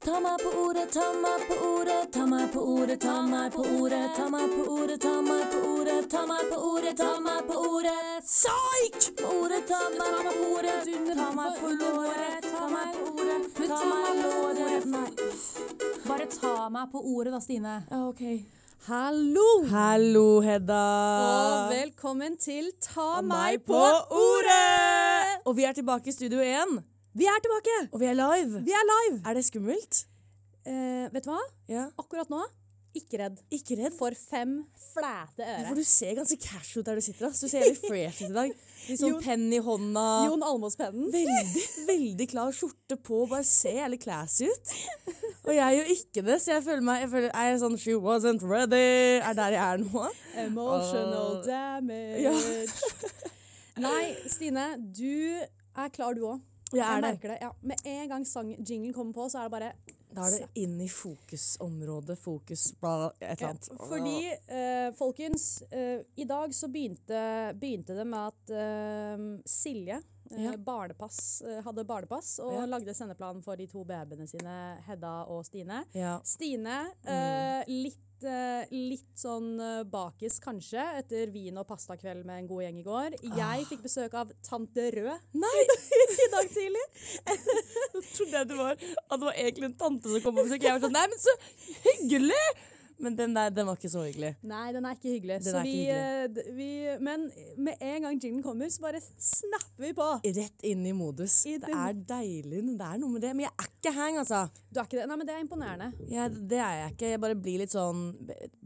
Ta meg på ordet, ta meg på ordet, ta meg på ordet, ta meg på ordet, ta meg på ordet, ta meg på ordet, ta meg på ordet, ta meg på ordet. Psych! Ordet, ta meg på ordet, ta meg på låret, ta meg på ordet, ta meg låret. Nei. Bare ta meg på ordet da, Stine. Ja, OK. Hallo! Hallo, Hedda. Og velkommen til Ta meg på ordet! Og vi er tilbake i studio igjen. Vi er tilbake! Og vi er live. Vi er live! Er det skummelt? Eh, vet du hva? Ja. Akkurat nå, ikke redd. Ikke redd? For fem flæte øre. For du ser ganske cash ut der du sitter. ass. Du ser litt fresh ut i dag. Litt sånn penn i hånda. Jon Almås-pennen. Veldig, veldig klar skjorte på. Bare ser jævlig classy ut. Og jeg gjør ikke det, så jeg føler meg jeg føler, Er jeg sånn She wasn't ready. Er der jeg er nå. Emotional Åh. damage. Ja. Nei, Stine, du er klar du òg. Jeg det. merker det. Ja, med en gang sang-jinglen kommer på, så er det bare Da er det inn i fokusområdet. Fokus bla, et eller Ja, annet. fordi, eh, folkens, eh, i dag så begynte, begynte det med at eh, Silje Ja. barnepass, eh, hadde barnepass og Ja. lagde sendeplan for de to babyene sine, Hedda og Stine. Ja. Stine, eh, litt, eh, litt sånn eh, bakis kanskje, etter vin og pastakveld med en god gjeng i går. Jeg fikk besøk av tante Rød Nei! i dag tidlig. Så trodde jeg det var at det var egentlig en tante som kom på besøk. Jeg var sånn Nei, men så hyggelig! Men den der, den var ikke så hyggelig. Nei, den er ikke hyggelig. Så er vi, ikke eh, vi, men med en gang jinglen kommer, så bare snapper vi på. Rett inn i modus. I Det er deilig. Det er noe med det. Men jeg er ikke hang, altså. Du er ikke det? Nei, men det er imponerende. Ja, det er jeg ikke. Jeg bare blir litt sånn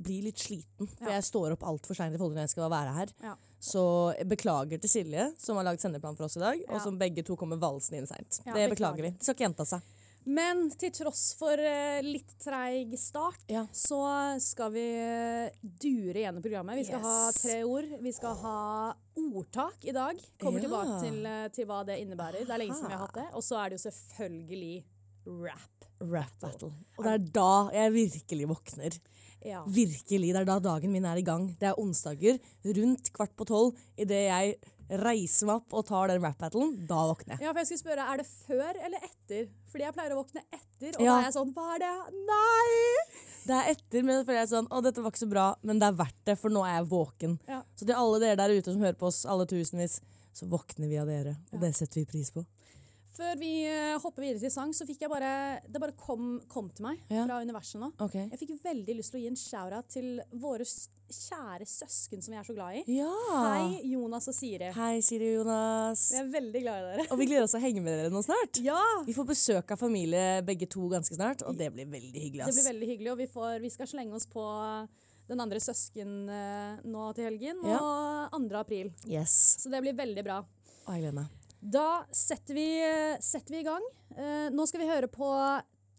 Blir litt sliten. For Ja. jeg står opp altfor seint i forhold til når jeg skal være her. Ja. Så jeg beklager til Silje, som har lagd sendeplan for oss i dag, og som begge to kommer valsende inn seint. Det beklager vi. Det skal ikke gjenta seg. Men til tross for eh, litt treig start, Ja. så skal vi eh, dure gjennom programmet. Vi skal Yes. ha tre ord. Vi skal ha ordtak i dag. Kommer Ja. tilbake til, eh, til hva det innebærer. Det er lenge siden vi har hatt det. Og så er det jo selvfølgelig rap. Rap battle. Og det er da jeg virkelig våkner. Ja. Virkelig. Det er da dagen min er i gang. Det er onsdager rundt kvart på tolv. Idet jeg reiser meg opp og tar den rap battlen, da våkner jeg. ja, for jeg skulle spørre, Er det før eller etter? Fordi jeg pleier å våkne etter, og Ja. da er jeg sånn Hva er det? Nei! Det er etter, men føler jeg sånn Å, dette var ikke så bra, men det er verdt det, for nå er jeg våken. Ja. Så til alle dere der ute som hører på oss, alle tusenvis, så våkner vi av dere. Og det setter vi pris på. Før vi eh, hopper videre til sang, så fikk jeg bare Det bare kom, kom til meg Ja. fra universet nå. Okay. Jeg fikk veldig lyst til å gi en shout-out til våre kjære søsken som vi er så glad i. Ja. Hei, Jonas og Siri. Hei, Siri og Jonas. Vi er veldig glad i dere. Og vi gleder oss til å henge med dere nå snart. Ja! Vi får besøk av familie begge to ganske snart, og det blir veldig hyggelig. Det blir veldig hyggelig, og vi, får, vi skal slenge oss på den andre søsken eh, nå til helgen, og 2. april. Yes. Så det blir veldig bra. Og jeg gleder meg. Da setter vi, setter vi i gang. Eh, nå skal vi høre på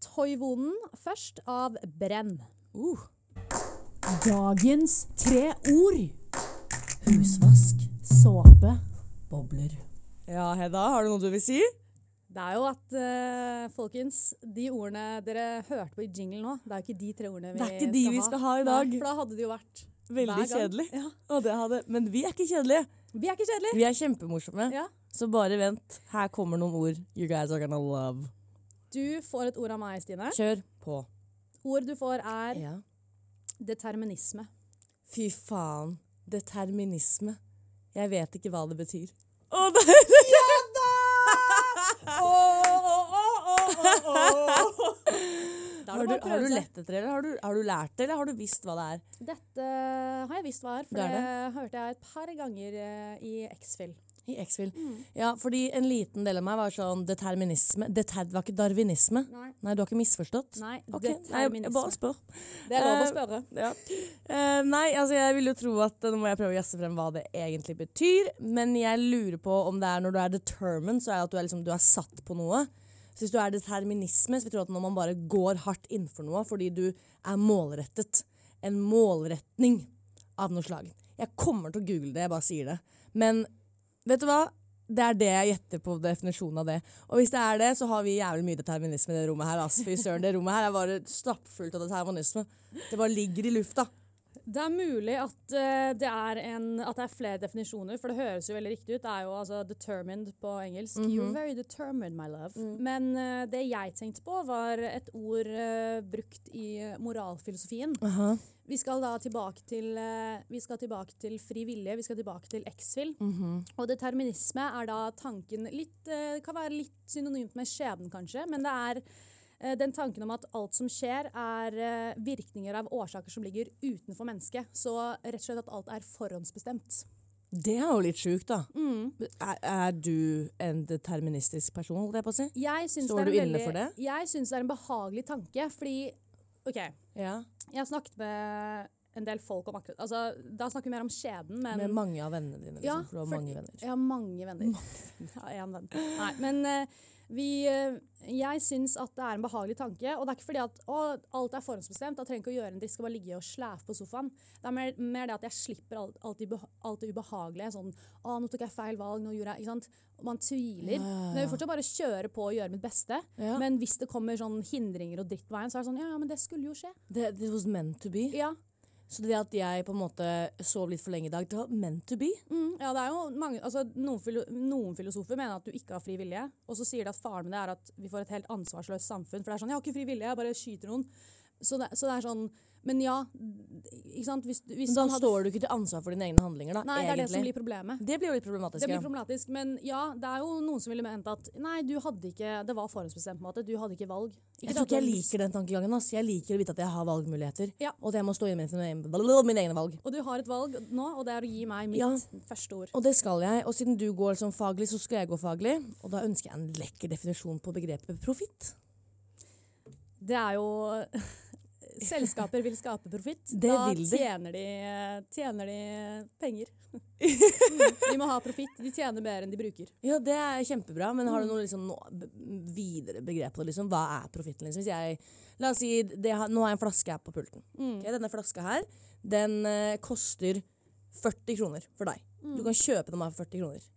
Toivonen først, av Brenn. Uh. Dagens tre ord. Husvask. Såpe. Bobler. Ja, Hedda, har du noe du vil si? Det er jo at, uh, folkens, de ordene dere hørte på i jingle nå, det er jo ikke de tre ordene vi Det er ikke de vi skal ha i dag. Nei, for da hadde det jo vært Veldig hver gang. kjedelig. Ja. Og det hadde, men vi er ikke kjedelige. Vi er ikke kjedelige. Vi er kjempemorsomme. Ja. Så bare vent. Her kommer noen ord you guys are gonna love. Du får et ord av meg, Stine. Kjør på. Ord du får er Ja. determinisme. Fy faen. Determinisme. Jeg vet ikke hva det betyr. Å, det er Ja Da Oh, Har det du, har du lett etter det, eller har du, har du lært det, eller har du visst hva det er? Dette har jeg visst hva er, for Det det, hørte jeg et par ganger eh, i X-Fill. I X-Fil. Mm. Ja, fordi en liten del av meg var sånn determinisme. Deter, det var ikke darwinisme. Nei. Nei, du har ikke misforstått? Nei, Ok, Nei, jeg, determinisme. jeg bare spør. Det er lov å spørre. spørre. Ja. uh, nei, altså jeg vil jo tro at Nå må jeg prøve å gjesse frem hva det egentlig betyr. Men jeg lurer på om det er når du er determined, så er det at du er, liksom, du er satt på noe. Så hvis du er determinisme, så jeg tro at når man bare går hardt innenfor noe fordi du er målrettet. En målretning av noe slag. Jeg kommer til å google det, jeg bare sier det. Men vet du hva? Det er det jeg gjetter på definisjonen av det. Og hvis det er det, så har vi jævlig mye determinisme i det rommet her. Altså. Fy søren, det rommet her er bare stappfullt av determinisme. Det bare ligger i lufta. Det er mulig at, eh, det er en, at det er flere definisjoner, for det høres jo veldig riktig ut. Det er jo altså 'determined' på engelsk. You're very determined, my love. Men eh, det jeg tenkte på, var et ord eh, brukt i moralfilosofien. Aha. Vi skal da tilbake til, vi skal tilbake til fri vilje, vi skal tilbake til exfil. Mm -hmm. Og determinisme er da tanken litt, Kan være litt synonymt med skjebnen, kanskje, men det er den tanken om at alt som skjer, er eh, virkninger av årsaker som ligger utenfor mennesket. Så rett og slett at alt er forhåndsbestemt. Det er jo litt sjukt, da. Er, er du en deterministisk person, holdt jeg på å si? Står du inne for det? Jeg syns det er en behagelig tanke, fordi OK, Ja. jeg har snakket med en del folk om akkurat altså, Da snakker vi mer om skjebnen, men Med mange av vennene dine, liksom. Ja, for du har mange venner. Jeg har mange venner. Jeg har én venn. Nei, men eh, vi, eh, jeg syns at det er en behagelig tanke. Og det er ikke fordi at å, alt er forhåndsbestemt. Jeg trenger ikke å gjøre en dritt, skal bare ligge og slæfe på sofaen. Det er mer, mer det at jeg slipper alt, alt, det alt det ubehagelige. Sånn å, nå tok jeg feil valg, nå gjorde jeg Ikke sant. Man tviler. Ja, ja, Men jeg vil fortsatt bare kjøre på og gjøre mitt beste. Ja. Men hvis det kommer sånn hindringer og dritt på veien, så er det sånn ja, ja, men det skulle jo skje. Det, it was meant to be. Ja. Så det at jeg på en måte sov litt for lenge i dag, det var meant to be. Mm, ja, det er jo mange, altså, noen, filo noen filosofer mener at du ikke har fri vilje, og så sier de at faren med det er at vi får et helt ansvarsløst samfunn. For det er sånn 'Jeg har ikke fri vilje, jeg bare skyter noen'. Så det, så det er sånn Men ja, ikke sant Hvis, hvis da hadde- står du ikke til ansvar for dine egne handlinger, da. Nei, det er det som blir problemet. Det blir jo litt problematisk. Det blir ja. problematisk, men ja, det er jo noen som ville ment at nei, du hadde ikke Det var forhåndsbestemt på en måte. Du hadde ikke valg. Jeg tror ikke jeg liker den tankegangen. Ass. Jeg liker å vite at jeg har valgmuligheter, Ja. og at jeg må stå mine, mine egne valg. Og du har et valg nå, og det er å gi meg mitt Ja. første ord. Og det skal jeg. Og siden du går som faglig, så skal jeg gå faglig. Og da ønsker jeg en lekker definisjon på begrepet profitt. Det er jo Selskaper vil skape profitt. Da tjener de, tjener de penger. Mm, de må ha profitt. De tjener mer enn de bruker. Ja, det er kjempebra, men har Mm. du noe liksom, videre begrep på det? Liksom? Hva er profitten? Liksom? Hvis jeg, la oss si, det, nå har jeg en flaske her på pulten. Okay, denne flaska her, den eh, koster 40 kroner for deg. Mm. Du kan kjøpe den bare for 40 kroner.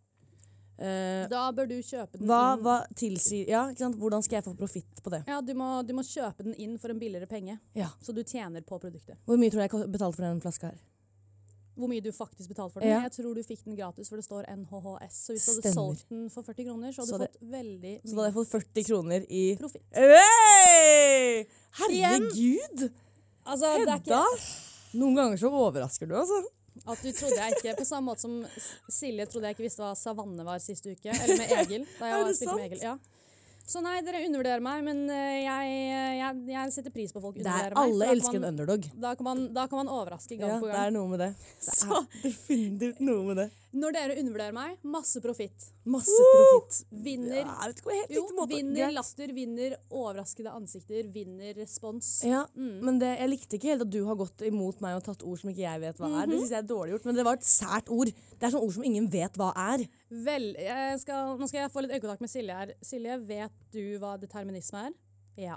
Eh, Da bør du kjøpe den hva, inn. hva tilsier Ja? Hvordan skal jeg få profitt på det? Ja, du må, du må kjøpe den inn for en billigere penge, Ja. så du tjener på produktet. Hvor mye tror du jeg betalte for den flaska her? Hvor mye du faktisk betalte for den. Ja. Jeg tror du fikk den gratis, for det står NHHS. Så hvis du hadde solgt den for 40 kroner, så hadde Så du det- veldig mye. Så da hadde jeg fått 40 kroner i profitt. Hey! Herregud! Altså, det Hedda! ikke Noen ganger så overrasker du, altså. At du trodde jeg ikke På samme måte som Silje trodde jeg ikke visste hva savanne var siste uke. Eller med Egil. Da jeg Er det med? Egil. Ja. Så nei, dere undervurderer meg, men eh, jeg, jeg, jeg setter pris på folk undervurderer er meg. Alle elsker man, en underdog. Da kan, man, da kan man overraske gang Ja, på det er noe med det. Det Så- er definitivt noe med det. Når dere undervurderer meg, masse profitt. Masse profitt. Vinner Ja, jeg vet ikke, helt Jo, måte. vinner latter, vinner overraskede ansikter, vinner respons. Ja, Mm. men det, jeg likte ikke helt at du har gått imot meg og tatt ord som ikke jeg vet hva er. Mhm. Det synes jeg er dårlig gjort, men det var et sært ord. Det er sånn ord som ingen vet hva er. Vel, skal, nå skal jeg få litt øyekontakt med Silje her. Silje, vet du hva determinisme er? Ja.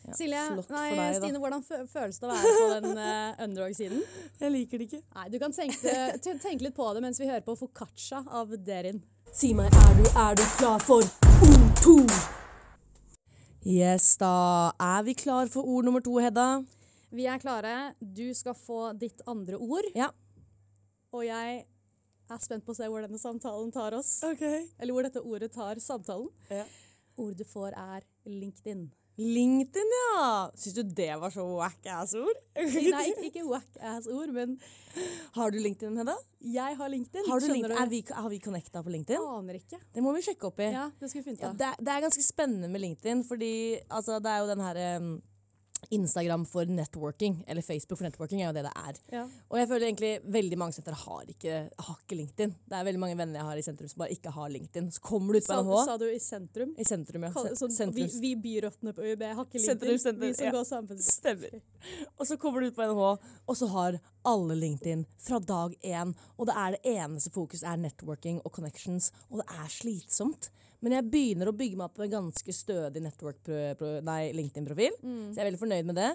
Ja, Silje, nei, deg. Stine, hvordan føles det å være på den uh, underdog-siden? Jeg liker det ikke. Nei, Du kan tenke, tenke litt på det mens vi hører på Foccaccia av Derin. Si meg, er du, er du klar for ord to? Yes, da er vi klar for ord nummer to, Hedda. Vi er klare. Du skal få ditt andre ord. Ja. Og jeg er spent på å se hvor denne samtalen tar oss. Ok. Eller hvor dette ordet tar samtalen. Ja. Ordet du får, er LinkedIn. LinkedIn, ja. Syns du det var så whack-ass-ord? Nei, ikke, whack-ass-ord, men Har du LinkedIn, Hedda? jeg har LinkedIn. Har, LinkedIn? Er vi, har vi connecta på LinkedIn? Aner ikke. Det må vi sjekke opp i. Ja, det skal vi finne Ja, det, det er ganske spennende med LinkedIn, fordi altså, det er jo den her um, Instagram for networking, eller Facebook for networking, er jo det det er. Ja. Og jeg føler egentlig veldig mange sentre har ikke, har ikke LinkedIn. Det er veldig mange venner jeg har i sentrum som bare ikke har LinkedIn. Så kommer du ut på Sa, NHH sa du i sentrum? I sentrum, ja. Kall- Sånn, vi, sentrums- vi byrottene på UiB har ikke Sentrum, LinkedIn. sentrum, vi som ja. går sammen. Stemmer. Og så kommer du ut på NHH, og så har alle LinkedIn fra dag én. Og det er det eneste fokus er networking og connections, og det er slitsomt. Men jeg begynner å bygge meg opp en ganske stødig LinkedIn-profil. Så jeg er veldig fornøyd med det.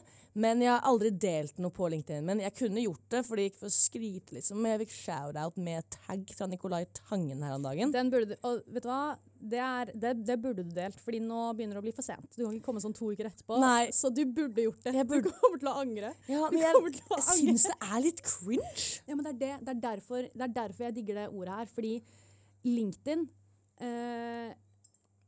Men jeg har aldri delt noe på LinkedIn. Men jeg kunne gjort det, fordi gikk for å skryte, liksom. Men jeg fikk shout-out med tagg fra Nicolai Tangen her om dagen. Den burde du, og vet du hva? Det, er, det, det burde du delt, fordi nå begynner det å bli for sent. Du kan ikke komme sånn to uker etterpå. Nei. Så du burde gjort det. Burde- Du kommer til å angre. Ja, men jeg, jeg syns det er litt cringe. Ja, men det er, det, det, er derfor, det er derfor jeg digger det ordet her. Fordi LinkedIn eh,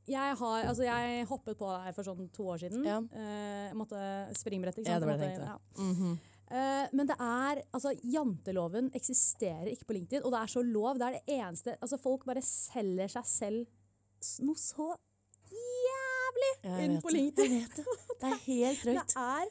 jeg, har, altså jeg hoppet på det her for sånn to år siden. Ja. Uh, jeg måtte springbrett, ikke Ja, det var det jeg tenkte. Ja. Mm -hmm. uh, men det er, altså janteloven eksisterer ikke på LinkedIn, og det er så lov. Det er det eneste, altså folk bare selger seg selv noe så jævlig inn på. LinkedIn. Det. Det er helt Det drøyt. er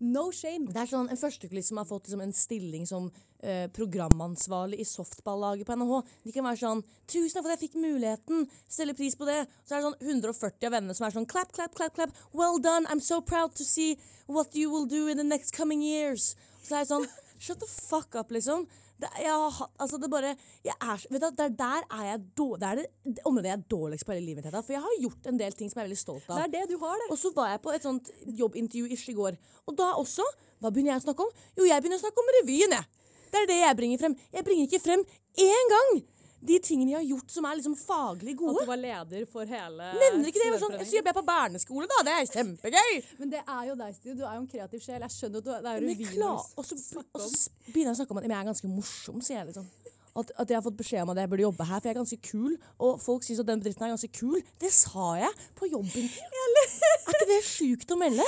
no shame. Det er sånn En førsteklasse som har fått liksom, en stilling som eh, programansvarlig i softballaget på NHH. De kan være sånn 'Tusen takk for at jeg fikk muligheten. Stelle pris på det.' Så er det sånn 140 av vennene som er sånn 'Clap, clap, clap. clap. Well done. I'm so proud to see what you will do in the next coming years.' Så er det sånn Shut the fuck up, liksom. Det, jeg altså det bare jeg er, vet du, der, der er jeg dårlig, Det er det, det området jeg er dårligst på hele livet mitt. For jeg har gjort en del ting som jeg er veldig stolt av. Det er det du har, det. Og så var jeg på et sånt jobbintervju i går. Og da også Hva begynner jeg å snakke om? Jo, jeg begynner å snakke om revyen, jeg. Det er det jeg bringer frem. Jeg bringer ikke frem én gang de tingene jeg har gjort som er liksom faglig At du var leder for hele Nevner ikke det. Jeg var sånn, så jeg på barneskole, da. Det er kjempegøy. Men det er jo deg, Stine. Du er jo en kreativ sjel. Jeg skjønner at du, det er du og så begynner jeg å snakke om at jeg er ganske morsom, sier jeg liksom. At, at jeg har fått beskjed om at jeg burde jobbe her, for jeg er ganske kul. Og folk syns at den bedriften er ganske kul. Det sa jeg på jobben. Er ikke det sjukt å melde?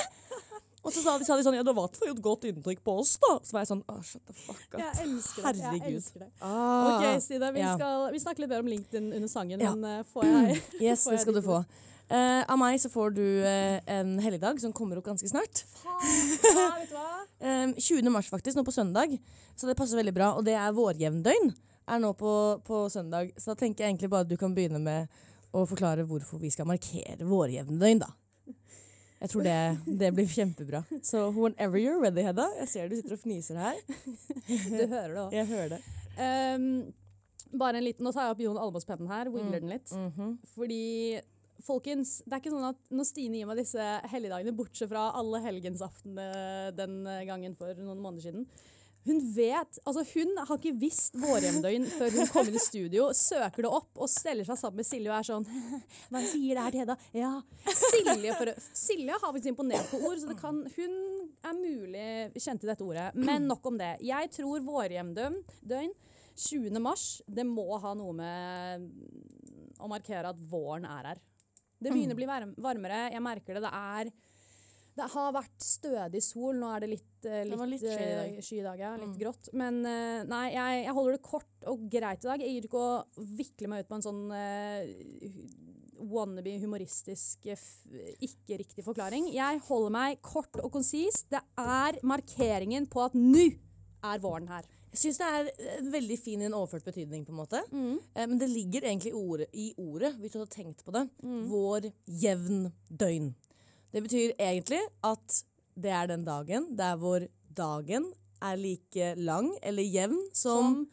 Og så sa de, sa de sånn Ja, det var for et godt inntrykk på oss, da. Så var jeg sånn Å, shut the fuck up. Jeg elsker det. Jeg elsker det. Ah. Ok, Stine. Vi, Ja. skal, vi snakker litt mer om LinkedIn under sangen, Ja. men uh, får jeg Yes, får det skal du få. Uh, av meg så får du uh, en helligdag som kommer opp ganske snart. Faen, ja, vet du hva? Eh, 20. mars faktisk, nå på søndag. Så det passer veldig bra. Og det er vårjevndøgn er nå på, på søndag. Så da tenker jeg egentlig bare at du kan begynne med å forklare hvorfor vi skal markere vårjevndøgn, da. Jeg tror det, det blir kjempebra. Så whenever you're ready, Hedda. Jeg ser du sitter og fniser her. Du hører det òg. Jeg hører det. bare en liten, Nå tar jeg opp Jon Almaas-pennen her, wigler den litt. Mhm. Fordi Folkens, det er ikke sånn at når Stine gir meg disse helligdagene, bortsett fra alle helgensaftene den gangen for noen måneder siden Hun vet, altså hun har ikke visst vårhjemdøgn før hun kom inn i studio, søker det opp og steller seg sammen med Silje og er sånn Hva sier det her til Hedda? Ja. Silje, for, Silje har faktisk imponert på ord, så kan, hun er mulig kjent til dette ordet. Men nok om det. Jeg tror vårhjemdøgn, 20. mars, det må ha noe med å markere at våren er her. Det begynner å bli varmere. Jeg merker det. Det er Det har vært stødig sol. Nå er det litt, Det litt, litt sky i eh, dag. sky. Ja, litt Mm. grått. Men uh, nei, jeg, jeg holder det kort og greit i dag. Jeg gir ikke å vikle meg ut på en sånn uh, wannabe humoristisk, eh, ikke-riktig forklaring. Jeg holder meg kort og konsis. Det er markeringen på at nå er våren her. Jeg syns det er veldig fin i en overført betydning, på en måte. Eh, Men det ligger egentlig i ordet, i ordet hvis du hadde tenkt på det. Vår jevn døgn. Det betyr egentlig at det er den dagen der hvor dagen er like lang eller jevn som,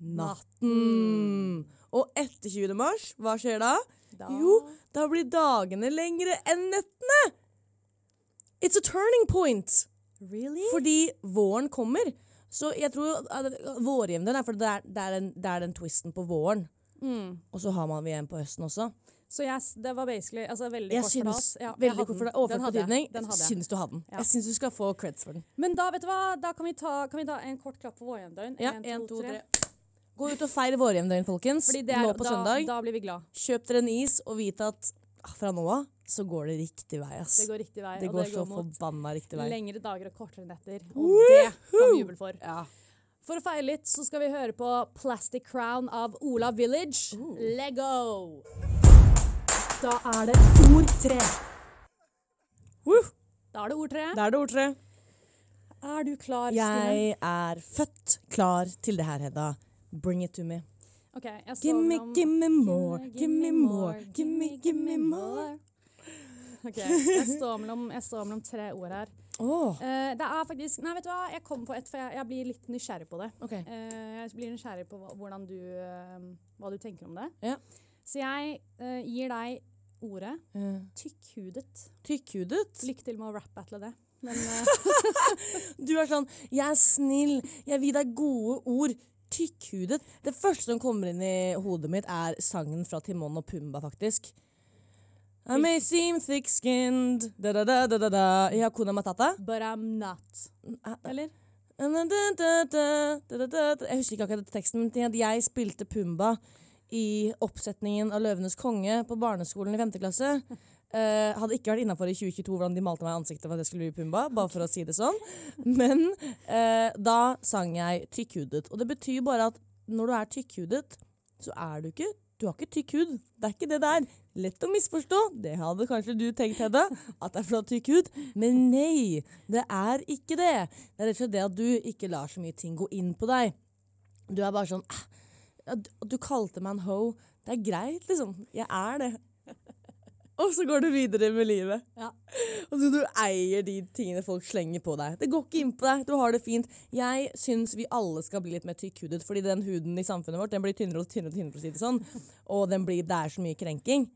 natten. Og etter 20. mars, hva skjer da? Da- Jo, da blir dagene lengre enn nettene! It's a turning point! Really? Fordi våren kommer. Så jeg tror vårjevnen er fordi det er, det, er den, det er den twisten på våren. Mm. Og så har man vi en på høsten også. Så yes, det var basically altså veldig Jeg kort synes, fortalt. Ja, veldig kort den. for deg Den Overført betydning. Jeg. Syns du hadde den. Ja. Jeg syns du skal få creds for den. Men da vet du hva, da kan vi ta, kan vi ta en kort klapp for vårjevndøgn. Ja, en, to, tre. Gå ut og feir vårjevndøgn, folkens. Er, Nå på da, søndag. Da blir vi glad. Kjøp dere en is og vit at ah, fra nå av så går det riktig vei. ass. Det går riktig vei. Det og går det går så forbanna riktig vei. lengre dager og kortere netter. Og det kan vi juble for. Ja. For å feire litt så skal vi høre på Plastic Crown av Ola Village. Oh. Lego! Da er det ord tre. Uh, Da er det ord tre. Da er det ord tre. Er du klar, Stine? Jeg er født klar til det her, Hedda. Bring it to me. Ok, jeg står Gimme, give gimme more, gimme more, gimme, gimme more. Ok, jeg står mellom, jeg står mellom tre ord her. Oh. Uh, det er faktisk Nei, vet du hva, jeg kommer på ett, for jeg, jeg blir litt nysgjerrig på det. Okay. Uh, jeg blir nysgjerrig på hva, du, uh, hva du tenker om det. Ja. Så jeg gir deg ordet Uh. tykkhudet. Tykkhudet. Lykke til med å rap-battle det. Men uh. Du er sånn 'jeg er snill, jeg vil deg gode ord'. Tykkhudet. Det første som kommer inn i hodet mitt, er sangen fra Timon og Pumba, faktisk. I may seem thick-skinned da-da-da-da-da i Hakuna Matata. but I'm not. Eller? Jeg husker ikke akkurat teksten, men jeg spilte Pumba i oppsetningen av Løvenes konge på barneskolen i 5. klasse. Uh, hadde ikke vært innafor i 2022 hvordan de malte meg i ansiktet for at jeg skulle bli Pumba. bare for å si det sånn. Men uh, da sang jeg tykkhudet. Og det betyr bare at når du er tykkhudet, så er du ikke Du har ikke tykk hud. Det er ikke det der. Lett å misforstå. Det hadde kanskje du tenkt, Hedda. At det er ha tykk hud. Men nei, det er ikke det. Det er rett og slett det at du ikke lar så mye ting gå inn på deg. Du er bare sånn «Ah, ja, du- Du kalte meg en ho. Det er greit, liksom. Jeg er det. Og så går du videre med livet. Ja. Og så du eier de tingene folk slenger på deg. Det går ikke inn på deg. Du har det fint. Jeg syns vi alle skal bli litt mer tykkhudet, fordi den huden i samfunnet vårt den blir tynnere og tynnere, og tynnere for å si det sånn. Og den blir, det er så mye krenking.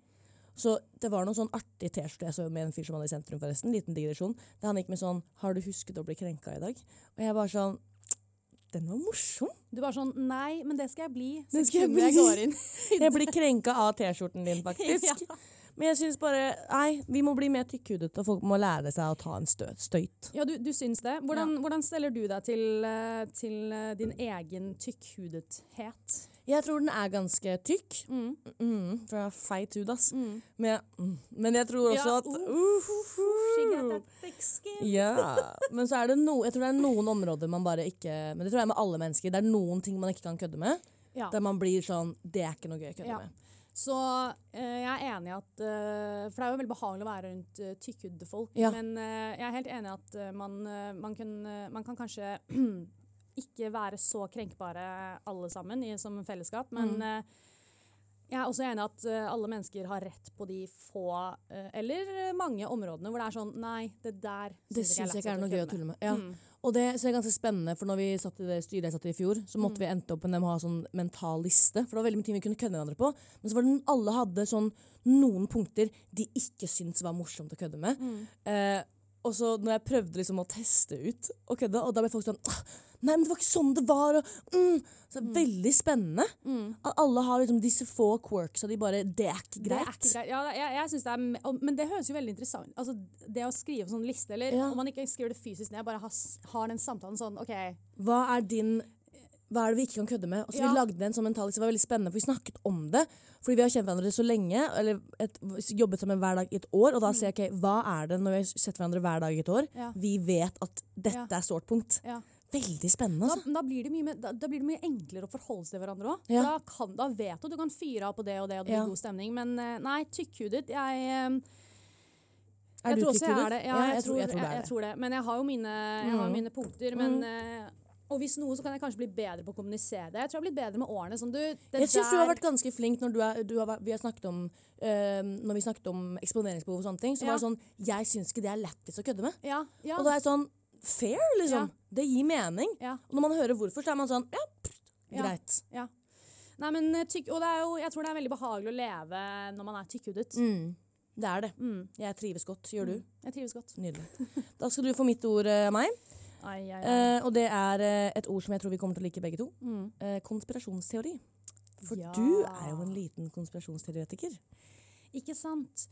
Så det var noen sånn artig T-skjorte jeg så med en fyr som hadde i sentrum, forresten. Liten digresjon. Der han gikk med sånn 'Har du husket å bli krenka i dag?' Og jeg bare sånn Den var morsom. Du var sånn Nei, men det skal jeg bli. Det skal jeg bli. bli. går inn. Jeg blir krenka av T-skjorten din, faktisk. Ja. Men jeg syns bare Nei, vi må bli mer tykkhudet, og folk må lære seg å ta en stø støyt. Ja, du, du syns det. Hvordan, hvordan steller du deg til, eh, til eh, din egen tykkhudethet? Jeg tror den er ganske tykk. Mm. Mm, for jeg har feit hud, ass. Mm. Men, mm, men jeg tror også Ja, at uh, uh, uh. Ja. Men så er det no, jeg tror det er noen områder man bare ikke Men det tror jeg med alle mennesker. Det er noen ting man ikke kan kødde med. Ja. Der man blir sånn Det er ikke noe gøy å kødde Ja. med. Så eh, jeg er enig i at eh, For det er jo veldig behagelig å være rundt uh, tykkhudde folk. Ja. Men eh, jeg er helt enig i at eh, man, eh, man, kan, eh, man kan kanskje ikke være så krenkbare alle sammen i, som fellesskap. Men Mm. eh, jeg er også enig i at eh, alle mennesker har rett på de få, eh, eller mange områdene hvor det er sånn Nei, det der Det syns jeg ikke er noe gøy å tulle med. Ja. Mm. Og det er ganske spennende, for når vi satt i det styret jeg satt i i fjor, så måtte Mm. vi endte opp med dem ha sånn mental liste. For det var veldig mye ting vi kunne kødde med hverandre på. Men så var det alle hadde sånn noen punkter de ikke syntes var morsomt å kødde med. Mm. Eh, og så når jeg prøvde liksom å teste ut å kødde, og da ble folk sånn «Ah, Nei, men det var ikke sånn det var. Og, mm. Så Veldig spennende. Mm. At alle har liksom disse få quirks, og de bare Det er ikke Det greit. er ikke greit. Ja, jeg, jeg synes det er, men det høres jo veldig interessant Altså, Det å skrive sånn liste, eller Ja. om man ikke skriver det fysisk ned, bare har, har den samtalen sånn OK, Hva er din hva er det vi ikke kan kødde med? Og så Ja. Vi lagde en sånn mental det var veldig spennende, for vi snakket om det. Fordi vi har kjent hverandre så lenge, eller et, jobbet sammen hver dag i et år. Og da sier jeg ok, hva er det når vi har sett hverandre hver dag i et år? Ja. Vi vet at dette Ja. er sårt punkt. ja. Veldig spennende, Da, altså. da, blir det mye, da, da blir det mye enklere å forholde seg til hverandre òg. Ja. Da, vet du du kan fyre av på det og det, og det blir Ja. god stemning. Men eh, nei, tykkhudet Jeg, eh, Er du tykkhudet? Ja, jeg, tror, jeg tror det jeg, jeg det. tror det. Men jeg har jo mine, har Mm. mine punkter. Men, eh, og hvis noe, så kan jeg kanskje bli bedre på å kommunisere det. Jeg tror jeg har blitt bedre med årene. Sånn, du, Jeg syns du har vært ganske flink når du er, du har, vi har snakket om øh, Når vi snakket om eksponeringsbehov og sånne ting, så var det sånn Jeg syns ikke det er lættis å kødde med. ja, ja, Og da er jeg sånn Fair, liksom. Ja. Det gir mening. ja. Og når man hører hvorfor, så er man sånn Ja, pst, Ja. greit. Nei, men eh, tykk, og det er jo, jeg tror det er veldig behagelig å leve når man er tykkhudet. Mm. Det er det. Mm. Jeg trives godt. Gjør du? Jeg trives godt. Nydelig. Da skal du få mitt ord av meg. Ai, ai, ai. Eh, og det er eh, et ord som jeg tror vi kommer til å like begge to. Mm. Eh, konspirasjonsteori. For Ja. du er jo en liten konspirasjonsteoretiker. Ikke sant?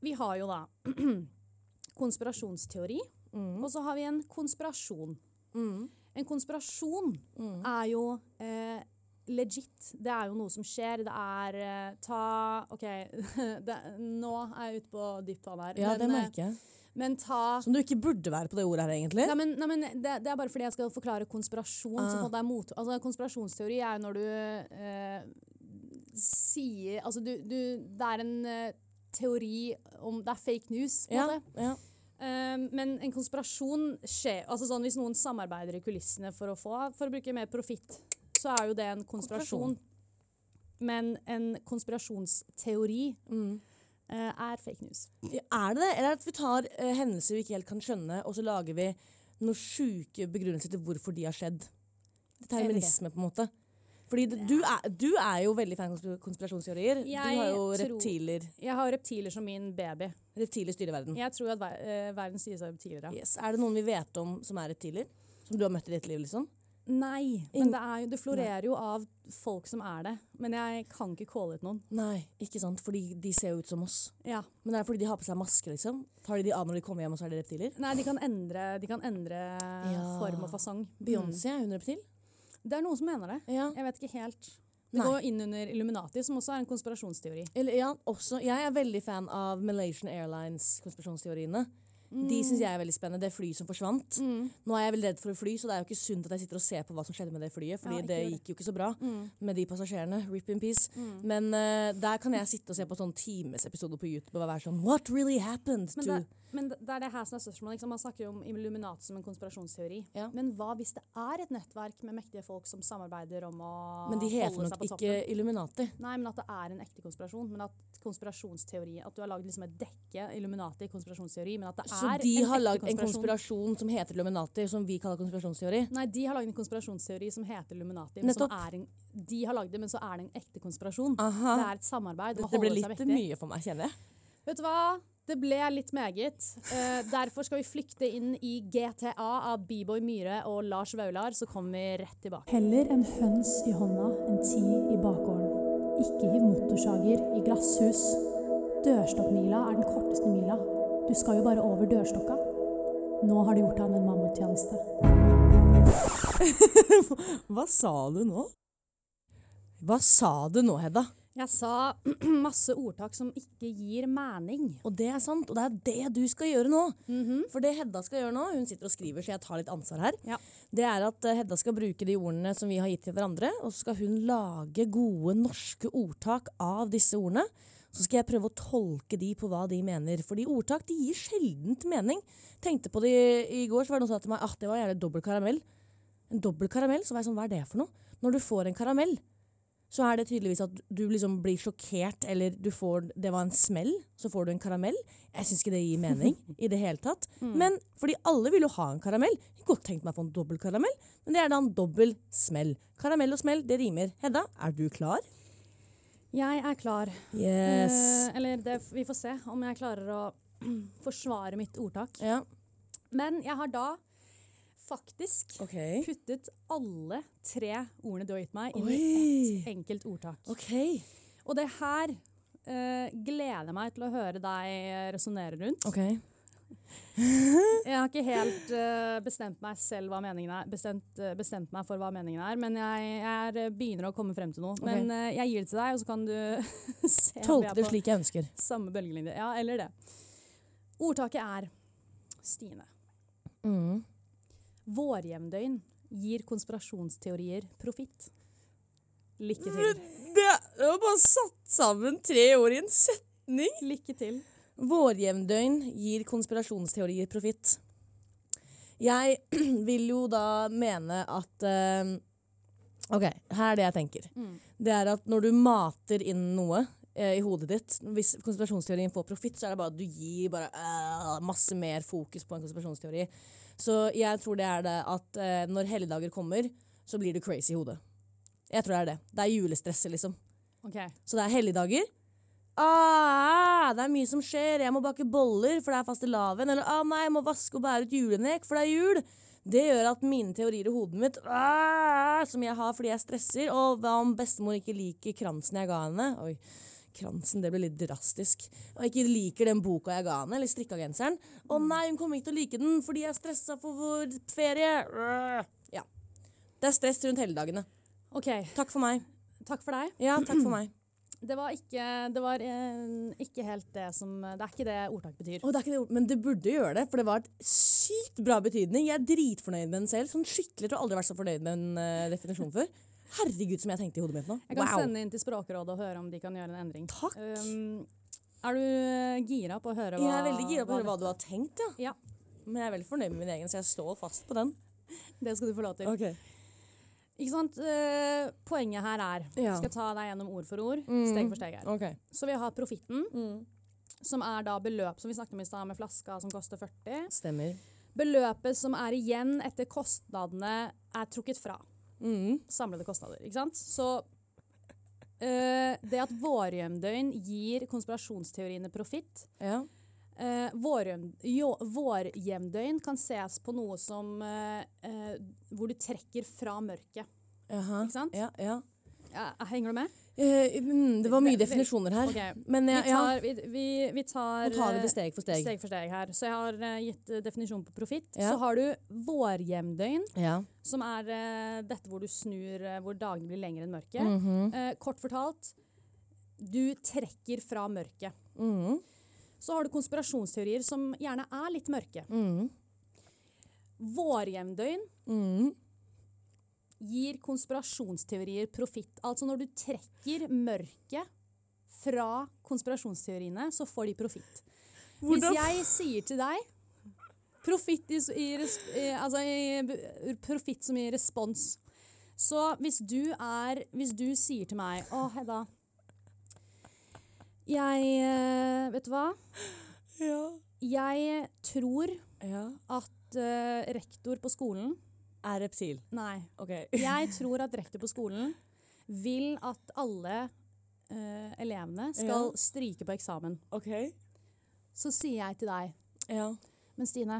Vi har jo da konspirasjonsteori, Mm. og så har vi en konspirasjon. Mm. En konspirasjon Mm. er jo eh, legit. Det er jo noe som skjer. Det er eh, Ta OK, det, nå er jeg ute på dypt vann her. Ja, men, det merker jeg. men ta Som du ikke burde være på det ordet her, egentlig. Nei, men, nei, men det, det er bare fordi jeg skal forklare konspirasjon. Ah. er mot, altså Konspirasjonsteori er jo når du eh, sier Altså du, du Det er en eh, teori om Det er fake news, på en Ja, måte. ja. Eh, men en konspirasjon skjer altså sånn Hvis noen samarbeider i kulissene for å få For å bruke mer profitt, så er jo det en konspirasjon. Men en konspirasjonsteori Mm. eh, er fake news. Er det det? Eller er at vi tar uh, hendelser vi ikke helt kan skjønne, og så lager vi noen sjuke begrunnelser til hvorfor de har skjedd? Determinisme, på en måte. Fordi du, er, du er jo veldig fan av konspir- konspirasjonsteorier. du har jo tror- reptiler. Jeg har reptiler som min baby. Reptiler styrer verden. Jeg tror at ver uh, verden styres av reptiler. Ja. Yes. Er det noen vi vet om som er reptiler? Som du har møtt i ditt liv, liksom? Nei, men det, jo, det florerer jo av folk som er det. Men jeg kan ikke calle ut noen. Nei, ikke sant. Fordi de ser jo ut som oss. Ja. Men det er fordi de har på seg maske, liksom. Tar de de av når de kommer hjem, og så er de reptiler? Nei, de kan endre, de kan endre Ja. form og fasong. Beyoncé, er hun reptil? Det er noen som mener det. Ja. Jeg vet ikke helt. Det Nei. går inn under Illuminati, som også er en konspirasjonsteori. Eller, ja, også. Jeg er veldig fan av Malaysian Airlines-konspirasjonsteoriene. De syns jeg er veldig spennende. Det flyet som forsvant. Nå er jeg veldig redd for å fly, så det er jo ikke sunt at jeg sitter og ser på hva som skjedde med det flyet, fordi Ja, det gikk jo ikke så bra med de passasjerene. Rip in peace. Men uh, der kan jeg sitte og se på sånn timesepisoder på YouTube og være sånn What really happened Men to det, men det er det her som er spørsmålet. Liksom. Man snakker jo om Illuminati som en konspirasjonsteori. Ja. Men hva hvis det er et nettverk med mektige folk som samarbeider om å Men de heter nok ikke? Illuminati. Nei, men at det er en ekte konspirasjon. Men at konspirasjonsteori At du har lagd liksom et dekke Illuminati konspirasjonsteori, men at det er Så de en har lagd en konspirasjon. som heter Illuminati, som vi kaller konspirasjonsteori. Nei, de har lagd en konspirasjonsteori som heter Illuminati. Men som Nettopp. er en, de har lagd det, men så er det en ekte konspirasjon. Aha. Det er et samarbeid. Det, det ble litt mye for meg, kjenner jeg. Vet du hva? Det ble litt meget. Uh, derfor skal vi flykte inn i GTA av B-boy Myhre og Lars Vaular, så kommer vi rett tilbake. Heller en høns i hånda enn ti i bakgården. Ikke hiv motorsager i glasshus. Dørstokkmila er den korteste mila. Du skal jo bare over dørstokka. Nå har du gjort han en mammuttjeneste. Hva sa du nå? Hva sa du nå, Hedda? Jeg sa masse ordtak som ikke gir mening. Og det er sant, og det er det du skal gjøre nå. For det Hedda skal gjøre nå, hun sitter og skriver, så jeg tar litt ansvar her, Ja. det er at eh, Hedda skal bruke de ordene som vi har gitt til hverandre, og så skal hun lage gode norske ordtak av disse ordene. Så skal jeg prøve å tolke de på hva de mener. Fordi ordtak de gir sjeldent mening. Tenkte på det i, i går, så var det noen som sa til meg at det var gjerne dobbel karamell. En dobbel karamell, så var jeg sånn, hva er det for noe? Når du får en karamell, så er det tydeligvis at du liksom blir sjokkert, eller du får, det var en smell, så får du en karamell. Jeg syns ikke det gir mening i det hele tatt. Men fordi alle vil jo ha en karamell. Jeg godt tenkt meg å få en dobbel karamell, men det er da en dobbel smell. Karamell og smell, det rimer. Hedda, er du klar? Jeg er klar. Yes. Eh, eller det, vi får se om jeg klarer å forsvare mitt ordtak. Ja, Men jeg har da faktisk okay. puttet alle tre ordene du har gitt meg, inn i ett enkelt ordtak. Okay. Og det her uh, gleder jeg meg til å høre deg resonnere rundt. Okay. Jeg har ikke helt uh, bestemt meg selv hva meningen er, bestemt, uh, bestemt meg for hva meningen er, men jeg, jeg begynner å komme frem til noe. Okay. Men jeg gir det til deg, og så kan du se er det slik jeg ønsker. samme bølgelengde. Ja, eller det. Ordtaket er Stine. Mm. Vårjevndøgn gir konspirasjonsteorier profitt. Lykke til. Det, var bare satt sammen tre ord i en setning. Lykke til. Vårjevndøgn gir konspirasjonsteorier profitt. Jeg vil jo da mene at uh, OK, her er det jeg tenker. Mm. Det er at når du mater inn noe uh, i hodet ditt Hvis konspirasjonsteorien får profitt, så er det bare at du gir bare uh, masse mer fokus på en konspirasjonsteori. Så jeg tror det er det at eh, når helligdager kommer, så blir du crazy i hodet. Jeg tror det er det. Det er julestresset, liksom. OK. Så det er helligdager. Ah, det er mye som skjer. Jeg må bake boller, for det er fastelavn. Eller ah, nei, jeg må vaske og bære ut julenek, for det er jul. Det gjør at mine teorier i hodet mitt, ah, som jeg har fordi jeg stresser Og hva om bestemor ikke liker kransen jeg ga henne? Oi, kransen, det ble litt drastisk. Og ikke liker den boka jeg ga henne, eller strikkagenseren. Å nei, hun kommer ikke til å like den fordi jeg er stressa for vår ferie. Ja. Det er stress rundt helligdagene. Ok, Takk for meg. Takk for deg. Ja, takk for meg. Det var ikke, det var, eh, ikke helt det som Det er ikke det ordtak betyr. Oh, det er ikke det, men det burde gjøre det, for det var et sykt bra betydning. Jeg er dritfornøyd med den selv. Sånn skikkelig, jeg tror aldri vært så fornøyd med en uh, definisjon før. Herregud, som jeg tenkte i hodet mitt nå. Jeg kan Wow. sende inn til Språkrådet og høre om de kan gjøre en endring. Takk. Um, er du eh, gira på å høre hva Jeg er veldig gira på å høre hva du har tenkt, ja. Ja, Men jeg er veldig fornøyd med min egen, så jeg står fast på den. det skal du få lov til. Okay. Ikke sant? Uh, poenget her er Ja. Skal ta deg gjennom ord for ord, Mm. steg for steg her. Okay. Så vi har profitten, Mm. som er da beløp som vi snakket om i stad, med flaska som koster 40. Stemmer. Beløpet som er igjen etter kostnadene er trukket fra. Mm. Samlede kostnader, ikke sant? Så eh, det at vårjevndøgn gir konspirasjonsteoriene profitt Ja. Uh, vårjevn- jo- kan ses på noe som uh, uh, hvor du trekker fra mørket. Jaha. Ikke sant? Ja, ja. Ja, henger du med? Eh, mm, det var mye definisjoner her. Okay. Men Vi ja, ja. tar, vi, vi, vi tar tar vi det steg for steg. steg for steg her. Så jeg har eh, gitt eh, definisjon på profitt. Ja. Så har du vårjevndøgn, Ja. som er dette hvor du snur hvor dagene blir lengre enn mørket. Mm -hmm. kort fortalt, du trekker fra mørket. Mhm. Så har du konspirasjonsteorier som gjerne er litt mørke. Mhm. Vårjevndøgn Mhm. Gir konspirasjonsteorier profitt. Altså når du trekker mørket fra konspirasjonsteoriene, så får de profitt. Hvis jeg sier til deg Profitt i, i, altså i profitt som i respons. Så hvis du er Hvis du sier til meg Å, Hedda. Jeg eh, Vet du hva? Ja. Jeg tror ja. at uh, rektor på skolen Er reptil. Nei. Okay. Jeg tror at rektor på skolen vil at alle uh, elevene skal Ja. stryke på eksamen. ok. Så sier jeg til deg Ja. Men Stine,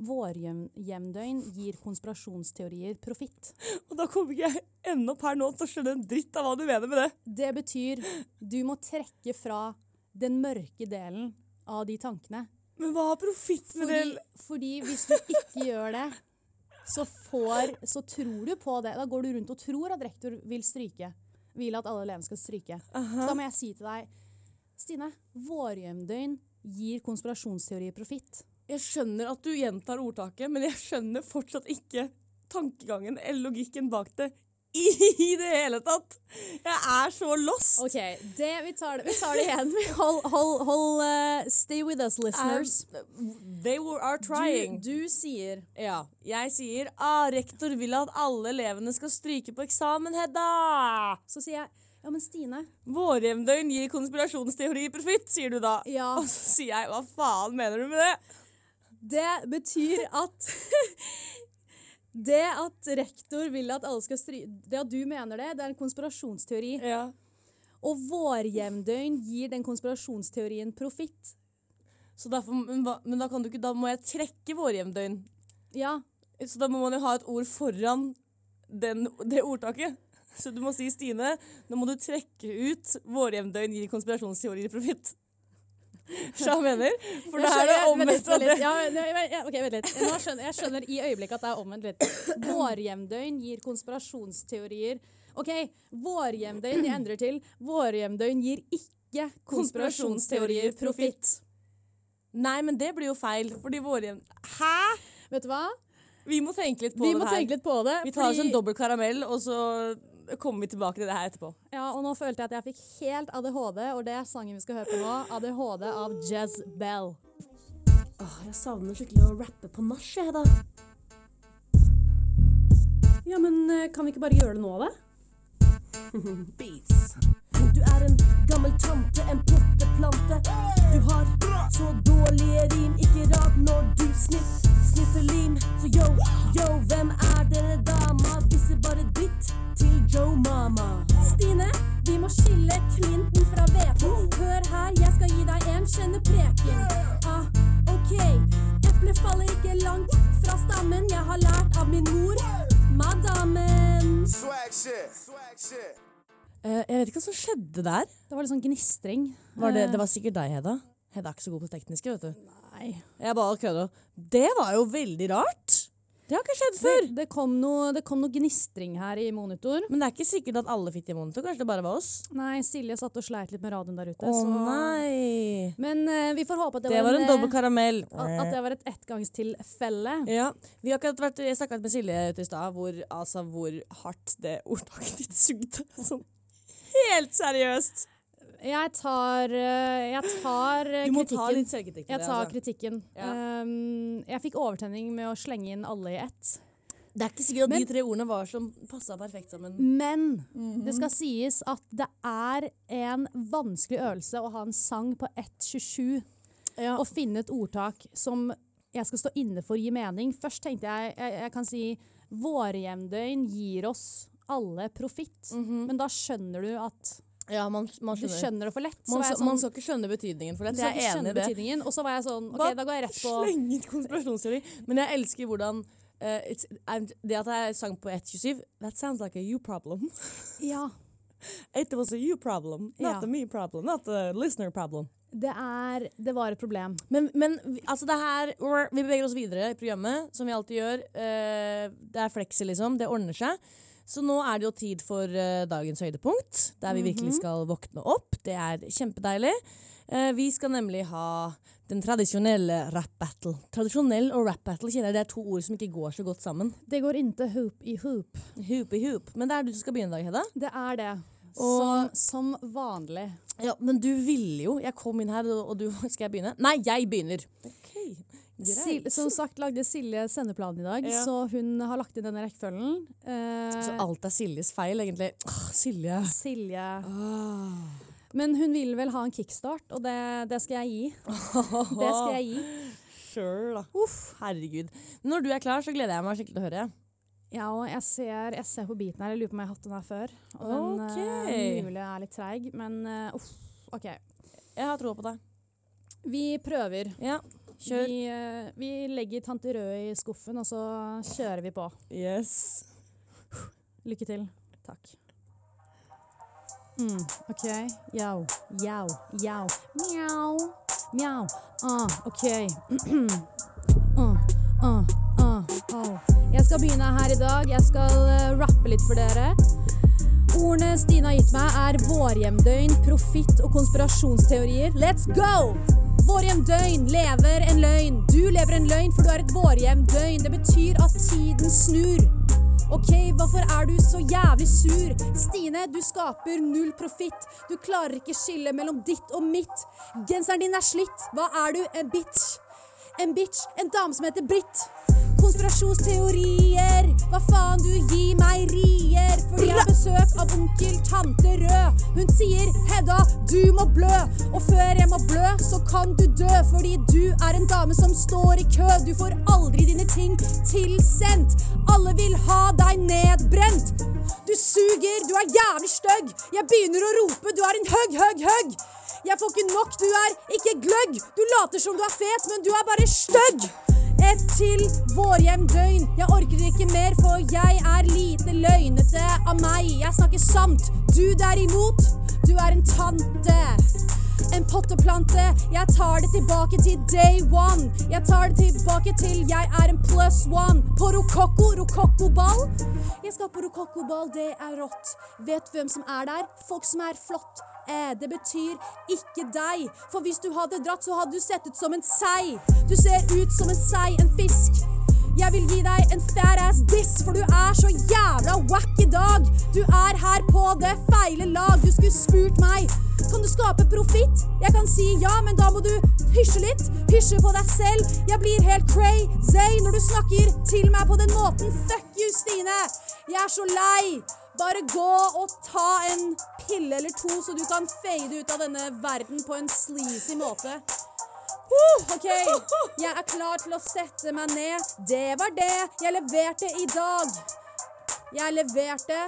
vårjevndøgn gir konspirasjonsteorier profitt. Og da kommer ikke jeg ennå per nå til å skjønne en dritt av hva du mener med det. Det betyr du må trekke fra den mørke delen av de tankene. Men hva har profitt med Fordi, det? fordi hvis du ikke gjør det, så, får, så tror du på det. Da går du rundt og tror at rektor vil stryke. Vil at alle elevene skal stryke. Så da må jeg si til deg, Stine, vårjevndøgn gir konspirasjonsteorier profitt. Jeg skjønner at du gjentar ordtaket, men jeg skjønner fortsatt ikke tankegangen eller logikken bak det i det hele tatt. Jeg er så lost. OK, det, vi, tar det, vi tar det igjen. Hold, hold, hold uh, Stay with us, listeners. Um, they were, are trying. Du, du sier Ja. Jeg sier ah, rektor vil at alle elevene skal stryke på eksamen, Hedda. Så sier jeg Ja, men Stine Vårjevndøgn gir konspirasjonsteori profitt, sier du da. Ja. Og så sier jeg hva faen mener du med det? Det betyr at Det at rektor vil at alle skal stry... Det at du mener det, det er en konspirasjonsteori. Ja. Og vårjevndøgn gir den konspirasjonsteorien profitt. Men, men da kan du ikke, da må jeg trekke vårjevndøgn. Ja. Så da må man jo ha et ord foran den, det ordtaket. Så du må si Stine, nå må du trekke ut vårjevndøgn gir konspirasjonsteorier profitt. Jeg mener? For da er det omvendt av det. Ja, ok, vent litt. Nå skjønner, jeg skjønner i øyeblikket at det er omvendt litt. Vårjevndøgn gir konspirasjonsteorier. OK, vårjevndøgn jeg endrer til vårjevndøgn gir ikke konspirasjonsteorier profitt. Nei, men det blir jo feil, fordi vårjevn... Hæ?! Vet du hva? Vi må tenke litt på Vi det her. litt på det. Vi tar oss en dobbel karamell, og så kommer vi tilbake til det her etterpå. Ja, og nå følte jeg at jeg fikk helt ADHD, og det er sangen vi skal høre på nå. ADHD av Jez Bell. Åh, jeg savner skikkelig å rappe på nach, jeg, da. Ja, men eh, kan vi ikke bare gjøre det nå, da? Beats. Du er en gammel tante, en potteplante. Du har så dårlige rim, ikke rart når du sniff, sniffer lim. Så yo, yo, har lært av min mor, madammen. Swag shit. Swag shit. Uh, jeg vet ikke hva som skjedde der. Det var litt sånn gnistring. Var det, Eh, det var sikkert deg, Hedda. Hedda er ikke så god på det tekniske, vet du. Nei. Jeg bare kødder. Det var jo veldig rart. Det har ikke skjedd før. Det, det, kom noe, det kom noe gnistring her i monitor. Men det er ikke sikkert at alle fikk det i monitor. Kanskje det bare var oss? Nei, Silje satt og sleit litt med radioen der ute. Å så- nei! Men uh, vi får håpe at det, Det var en en dobbel karamell. at, at det var et ettgangstilfelle. Ja, vi har akkurat vært, snakka med Silje ute i stad hvor, altså, hvor hardt det ordtaket ditt sugde. Sånn helt seriøst. Jeg tar, eh, jeg tar eh, Du må kritikken. ta litt selvkritikk. til jeg tar altså. kritikken. Ja. Um, jeg fikk overtenning med å slenge inn alle i ett. Det er ikke sikkert at Men- de tre ordene var som passa perfekt sammen. Men Mhm. det skal sies at det er en vanskelig øvelse å ha en sang på 1.27 Ja. og finne et ordtak som jeg skal stå inne for gir mening. Først tenkte jeg jeg, jeg kan si Vårjevndøgn gir oss alle profitt. Men da skjønner du at Ja, man, man du skjønner. skjønner det for lett. Man, sånn, man skal ikke skjønne betydningen for lett. Jeg er enig i det. Og så var jeg sånn OK, da går jeg rett på Slenge konspirasjonsteori. Men jeg elsker hvordan uh, det at jeg sang på 1.27 That sounds like a you problem. Ja. It was a you problem, not Ja. a me problem, not a listener problem. Det, er, det var et problem. Men, men altså det her Vi beveger oss videre i programmet, som vi alltid gjør. Uh, det er fleksi, liksom. Det ordner seg. Så nå er det jo tid for uh, dagens høydepunkt, der vi virkelig skal våkne opp. Det er kjempedeilig. Uh, vi skal nemlig ha den tradisjonelle rap-battle. Tradisjonell og rap-battle kjenner jeg det er to ord som ikke går så godt sammen. Det går ikke hoop i hoop. Hoop i hoop. Men det er du som skal begynne i dag, Hedda. Det er det. Og- Som, som vanlig. Ja, men du ville jo. Jeg kom inn her, og du Skal jeg begynne? Nei, jeg begynner. Ok, Sil, som sagt lagde Silje sendeplanen i dag, Ja. så hun har lagt inn denne rekkefølgen. Eh, Så alt er Siljes feil, egentlig. Åh, Silje. Silje Åh. Men hun vil vel ha en kickstart, og det, det skal jeg gi. Det skal jeg gi. Sure, da. Uff, herregud. Når du er klar, så gleder jeg meg skikkelig til å høre. Ja, og jeg ser, jeg ser på biten her. Jeg lurer på om jeg har hatt den her før. Og den Ok. uh, mulig er litt treig, men uh, uff. OK. Jeg har troa på deg. Vi prøver. Ja, kjør. Vi, eh, vi legger Tante Rød i skuffen, og så kjører vi på. Yes. Lykke til. Takk. Mm, OK. Yo, yo, yo. Mjau. Mjau. Ah, OK. uh, uh, uh, oh. Jeg skal begynne her i dag. Jeg skal uh, rappe litt for dere. Ordene Stine har gitt meg, er vårhjemdøgn, profitt og konspirasjonsteorier. Let's go! Vårhjemdøgn lever en løgn. Du lever en løgn, for du er et vårhjemdøgn. Det betyr at tiden snur. Ok, hvorfor er du så jævlig sur? Stine, du skaper null profitt. Du klarer ikke skille mellom ditt og mitt. Genseren din er slitt. Hva er du? En bitch? En bitch? En dame som heter Britt. Konspirasjonsteorier. Hva faen, du gir meg rier. For jeg har besøk av onkel Tante Rød. Hun sier 'Hedda, du må blø'. Og før jeg må blø, så kan du dø. Fordi du er en dame som står i kø. Du får aldri dine ting tilsendt. Alle vil ha deg nedbrent. Du suger, du er jævlig stygg. Jeg begynner å rope, du er en høgg, høgg, høgg. Jeg får ikke nok, du er ikke gløgg. Du later som du er fet, men du er bare stygg. Et til vårhjemdøgn. Jeg orker ikke mer, for jeg er lite løgnete av meg. Jeg snakker sant. Du derimot, du er en tante. En potteplante. Jeg tar det tilbake til day one. Jeg tar det tilbake til jeg er en plus one. På rokokko, rokokkoball. Jeg skal på rokokkoball, det er rått. Vet hvem som er der? Folk som er flott. Det betyr ikke deg. For hvis du hadde dratt, så hadde du sett ut som en sei. Du ser ut som en sei, en fisk. Jeg vil gi deg en fat ass diss, for du er så jævla wack i dag. Du er her på det feile lag. Du skulle spurt meg. Kan du skape profitt? Jeg kan si ja, men da må du hysje litt. Hysje på deg selv. Jeg blir helt crazy når du snakker til meg på den måten. Fuck you, Stine. Jeg er så lei. Bare gå og ta en pille eller to, så du kan fade ut av denne verden på en sleazy måte. OK, jeg er klar til å sette meg ned. Det var det jeg leverte i dag. Jeg leverte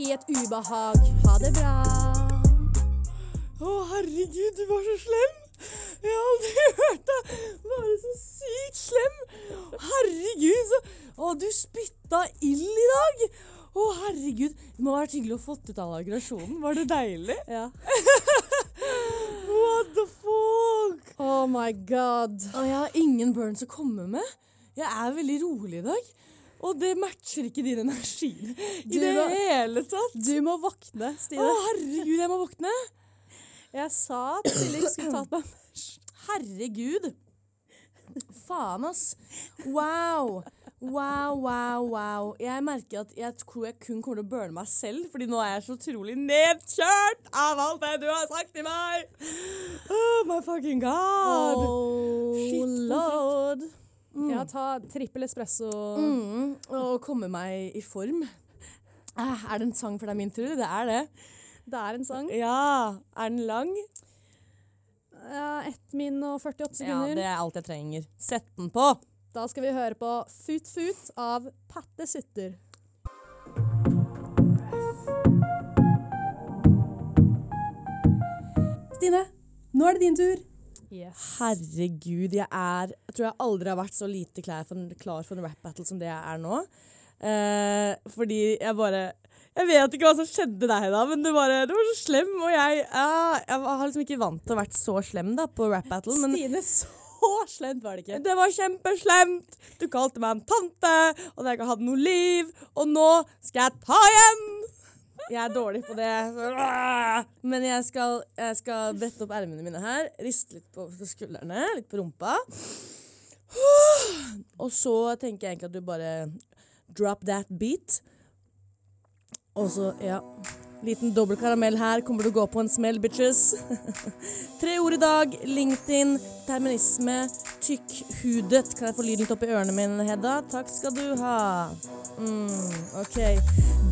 i et ubehag. Ha det bra. Å, herregud, du var så slem! Jeg har aldri hørt deg være så sykt slem! Herregud, så Å, du spytta ild i dag! Å, herregud. Det må ha vært hyggelig å få ut all aggresjonen. Var det deilig? Ja. What the fuck? Oh my god. Å, jeg har ingen burns å komme med. Jeg er veldig rolig i dag. Og det matcher ikke din energi i det må, hele tatt. Du må våkne, Å, oh, herregud, jeg må våkne. Jeg sa at Silje skulle tatt meg Herregud. Faen, ass. Wow. Wow, wow, wow. Jeg merker at jeg tror jeg kun kommer til å burne meg selv, fordi nå er jeg så utrolig nedkjørt av alt det du har sagt til meg. Oh my fucking god. Oh Shit, lord. lord. Ja, ta trippel espresso. Mm, og komme meg i form. Eh, er det en sang for deg min tur? Det er det. Det er en sang. Ja. Er den lang? Ja, 1 min og 48 sekunder. Ja, det er alt jeg trenger. Sett den på. Da skal vi høre på Fut Fut av Patte Sutter. Stine, nå er det din tur. Yes. Herregud, jeg er Jeg tror jeg aldri har vært så lite klar for, en- klar for en rap battle som det jeg er nå. Eh, fordi jeg bare Jeg vet ikke hva som skjedde deg da, men du, bare, du var så slem. Og jeg, ja, jeg har liksom ikke vant til å vært så slem da på rap battle. Men Stine, så slemt var det ikke. det var kjempeslemt. Du kalte meg en tante, og jeg ikke hadde noe liv. Og nå skal jeg ta igjen! Jeg er dårlig på det. Men jeg skal, jeg skal brette opp ermene mine her. Riste litt på skuldrene, litt på rumpa. Og så tenker jeg egentlig at du bare drop that beat. Og så, ja Liten dobbel karamell her. Kommer du å gå på en smell, bitches? Tre ord i dag. LinkedIn, terminisme, tykkhudet. Kan jeg få lyden opp i ørene mine, Hedda? Takk skal du ha. Mm, OK.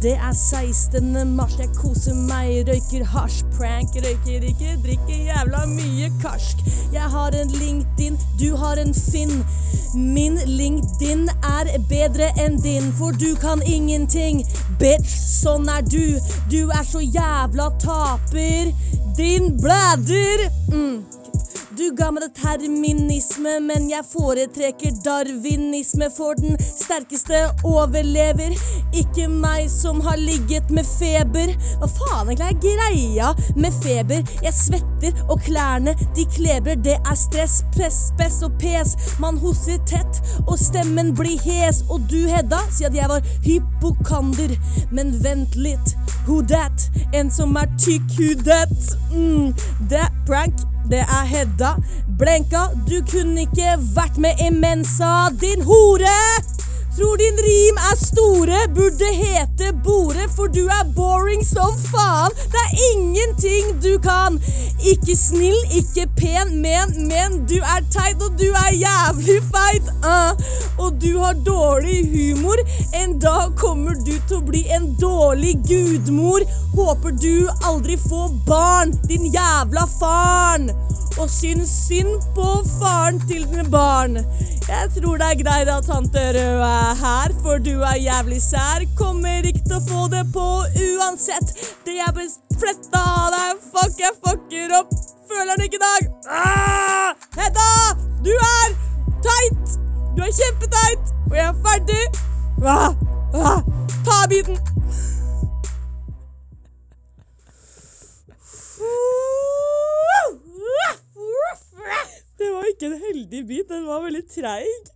Det er 16. mars, jeg koser meg, røyker hasj, prank, røyker ikke, drikker jævla mye karsk. Jeg har en LinkedIn, du har en Finn. Min LinkedIn er bedre enn din, for du kan ingenting. Bitch, sånn er du. Du er så jævla taper. Din blæder. Mm. Du ga meg det terminisme, men jeg foretrekker darwinisme, for den sterkeste overlever. Ikke meg som har ligget med feber. Hva faen egentlig er greia med feber? Jeg svetter, og klærne de klebrer. Det er stress, press, spess og pes. Man hoster tett, og stemmen blir hes. Og du, Hedda, sier at jeg var hypokander. Men vent litt. Who that? En som er tykk, who that? Mm, det er prank. Det er Hedda. Blenka, du kunne ikke vært med i Mensa, din hore! Tror din rim er store, burde hete Bore, for du er boring som faen. Det er ingenting du kan. Ikke snill, ikke pen, men, men du er teit, og du er jævlig feit. Uh. Og du har dårlig humor. En dag kommer du til å bli en dårlig gudmor. Håper du aldri får barn, din jævla faren. Og syns synd på faren til dine barn. Jeg tror det er greit at tante Rød er her, for du er jævlig sær. Kommer ikke til å få det på uansett. Det er fletta av deg. Fuck, jeg fucker opp. Føler den ikke i dag. Ah! Hedda! Du er teit! Du er kjempeteit! Og jeg er ferdig. Ah! Ah! Ta biten. Det var ikke en heldig bit. Den var veldig treig.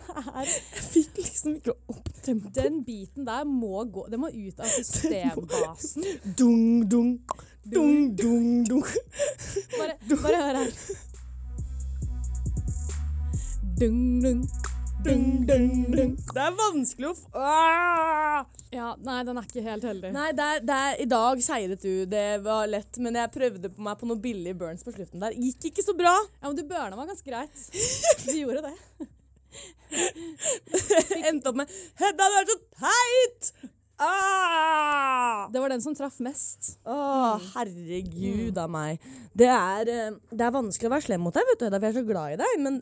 Jeg fikk liksom ikke opp tempoet. Den biten der må gå Den må ut av systembasen. Dung, dung, dung, dung, dung. Bare, bare hør her. Dung, dung. Dung, dung, dung. Det er vanskelig å f... Ah! Ja, nei, den er ikke helt heldig. Nei, det er, det er, i dag seiret du. Det var lett, men jeg prøvde på meg på noe billig burns på slutten der. Gikk ikke så bra. Ja, men du burna meg ganske greit. Du gjorde det. Endte opp med Hedda, du er så teit! Ah! Det var den som traff mest. Å, herregud av meg. Det er, eh, det er vanskelig å være slem mot deg, vet du, Hedda, for jeg er så glad i deg. Men,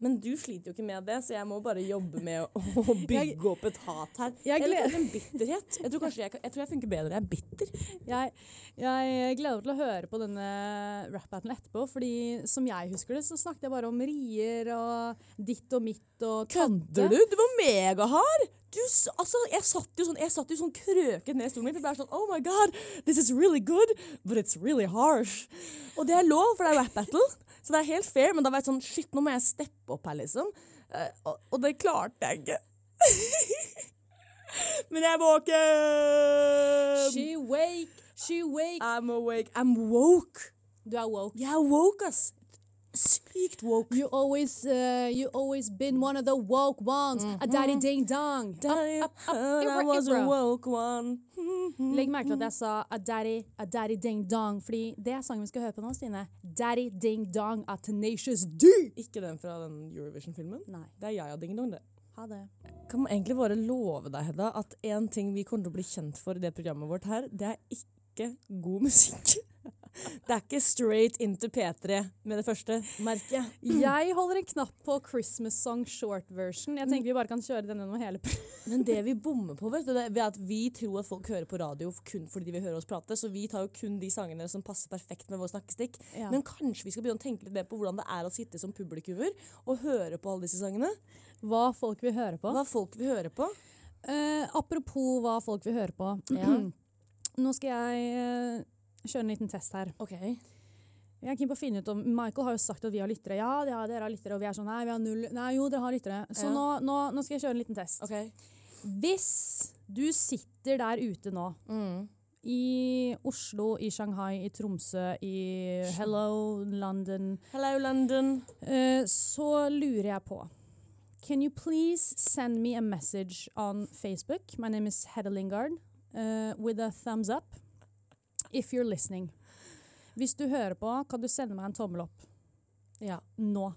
men du sliter jo ikke med det, så jeg må bare jobbe med å, å bygge opp et hat her. Jeg Eller gleder- kanskje en bitterhet. Jeg tror kanskje jeg, jeg, tror jeg funker bedre når jeg er bitter. Jeg, jeg gleder meg til å høre på denne rap-battlen etterpå, fordi som jeg husker det, så snakket jeg bare om rier og ditt og mitt og tante. Kødder du? Du var megahard! Du, altså, jeg satt jo sånn, jeg satt jo sånn krøket ned i stolen min. for Jeg ble sånn Oh my god, this is really good, but it's really harsh. Og det er lov, for det er rap battle. Så det er helt fair, men da var jeg sånn Shit, nå må jeg steppe opp her, liksom. Eh, og, og det klarte jeg ikke. men jeg er våken! She wake, she wake. I'm awake. I'm woke. Du er woke. Jeg er woke, ass. Sykt woke. You always, uh, you always been one of the woke ones. A daddy ding dong. Daddy, Up, up, up, I was a woke one. Legg merke til at jeg sa a daddy, a daddy ding dong, fordi det er sangen vi skal høre på nå, Stine. Daddy ding dong av Tenacious D. Ikke den fra den Eurovision-filmen. Nei, Det er Jaja Ding Dong, det. ha det. Kan man egentlig bare love deg, Hedda, at én ting vi kommer til å bli kjent for i det programmet vårt her, det er ikke god musikk. Det er ikke straight into P3 med det første, merker jeg. Jeg holder en knapp på Christmas Song short version. Jeg tenker vi bare kan kjøre den gjennom hele. Men det vi bommer på, vet du, det er at vi tror at folk hører på radio kun fordi de vil høre oss prate, så vi tar jo kun de sangene som passer perfekt med vår snakkestikk. Ja. Men kanskje vi skal begynne å tenke litt mer på hvordan det er å sitte som publikummer og høre på alle disse sangene? Hva folk vil høre på. Hva folk vil høre på. Uh, apropos hva folk vil høre på. Ja. Nå skal jeg eh, kjøre en liten test her. Ok. Jeg er keen på å finne ut om Michael har jo sagt at vi har lyttere. Ja, ja, dere har lyttere. Og vi er sånn Nei, vi har null. Nei, jo, dere har lyttere. Så Ja. nå, nå, nå skal jeg kjøre en liten test. Ok. Hvis du sitter der ute nå, Mm. i Oslo, i Shanghai, i Tromsø, i Hello London, Hello, London. eh, så lurer jeg på Can you please send me a message on Facebook? My name is Hedda Lingard. Uh, with a thumbs up if you're listening. Hvis du hører på, kan du sende meg en tommel opp. Ja. Nå.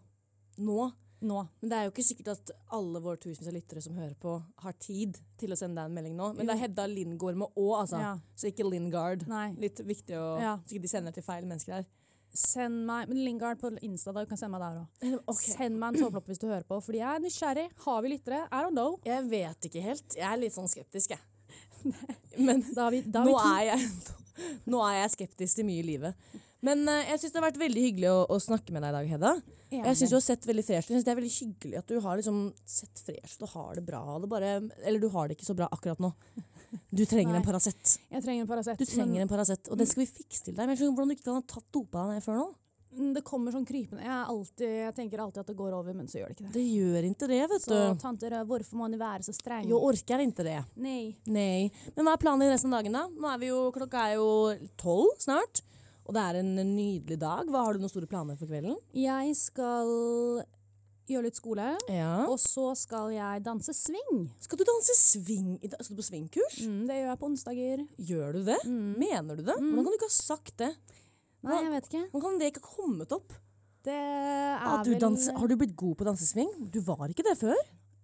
Nå. Nå. Men det er jo ikke sikkert at alle våre tusenvis av lyttere som hører på, har tid til å sende deg en melding nå. Men det er Hedda Lindgård med Å, altså. Ja. Så ikke Lindgard. Nei. Litt viktig å Ja. Sikkert de sender til feil mennesker her. Send meg men Lingard på Insta, da. Du kan sende meg der også. Okay. Send meg en tommel opp hvis du hører på, fordi jeg er nysgjerrig. Har vi lyttere? I don't know. Jeg vet ikke helt. Jeg er litt sånn skeptisk, jeg. Men Da har vi, da har nå vi er, jeg, nå er jeg skeptisk til mye i livet. Men uh, jeg syns det har vært veldig hyggelig å, å snakke med deg i dag, Hedda. Jeg syns du har sett veldig fresh ut. Det er veldig hyggelig at du har liksom sett fresh ut og har det bra. Det bare, eller du har det ikke så bra akkurat nå. Du trenger Nei. en Paracet. Jeg trenger en Paracet. Du trenger en Paracet, og det skal vi fikse til deg. Men jeg skjønner hvordan du ikke kan ha tatt dopa deg ned før nå. Men det kommer sånn krypende. Jeg, alltid, jeg tenker alltid at det går over, men så gjør det ikke det. Det gjør ikke det, vet Så du. tante Rød, hvorfor må han være så streng? Jeg orker ikke det. Nei. Nei. Men hva er planen i resten av dagen, da? Nå er vi jo, klokka er jo tolv snart. Og det er en nydelig dag. Hva Har du noen store planer for kvelden? Jeg skal gjøre litt skole, Ja. og så skal jeg danse swing. Skal du danse swing? Skal du på swingkurs? Mm, det gjør jeg på onsdager. Gjør du det? Mm. Mener du det? Hvordan kan du ikke ha sagt det? Nei, jeg vet ikke. Hvordan kan det ikke ha kommet opp? Det er ah, du vel har du blitt god på dansesving? Du var ikke det før.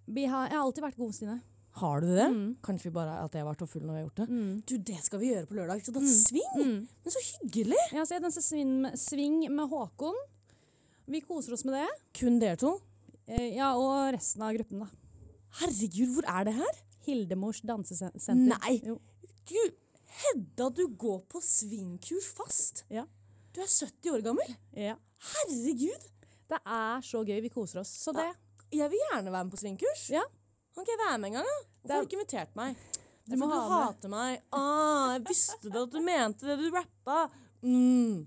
vi har, Jeg har alltid vært god, Stine. Har du det? Mm. Kanskje vi bare at jeg for full når vi har gjort det. Mm. Du, det skal vi gjøre på lørdag. Så skal danse swing! Mm. Men så hyggelig! Ja, så jeg danser swing med, swing med Håkon. Vi koser oss med det. Kun dere to? Eh, ja, og resten av gruppen, da. Herregud, hvor er det her? Hildemors dansesenter. Nei. Jo. Gud, Hedda, du går på swingkurs fast. Ja. Du er 70 år gammel. ja. Herregud! Det er så gøy. Vi koser oss. Så det Jeg vil gjerne være med på svingkurs. Ja. Kan ikke jeg være med en gang, da? Hvorfor har du ikke invitert meg? Du må ha du hater meg. Ah, jeg visste det at du mente det. Du rappa. Mm.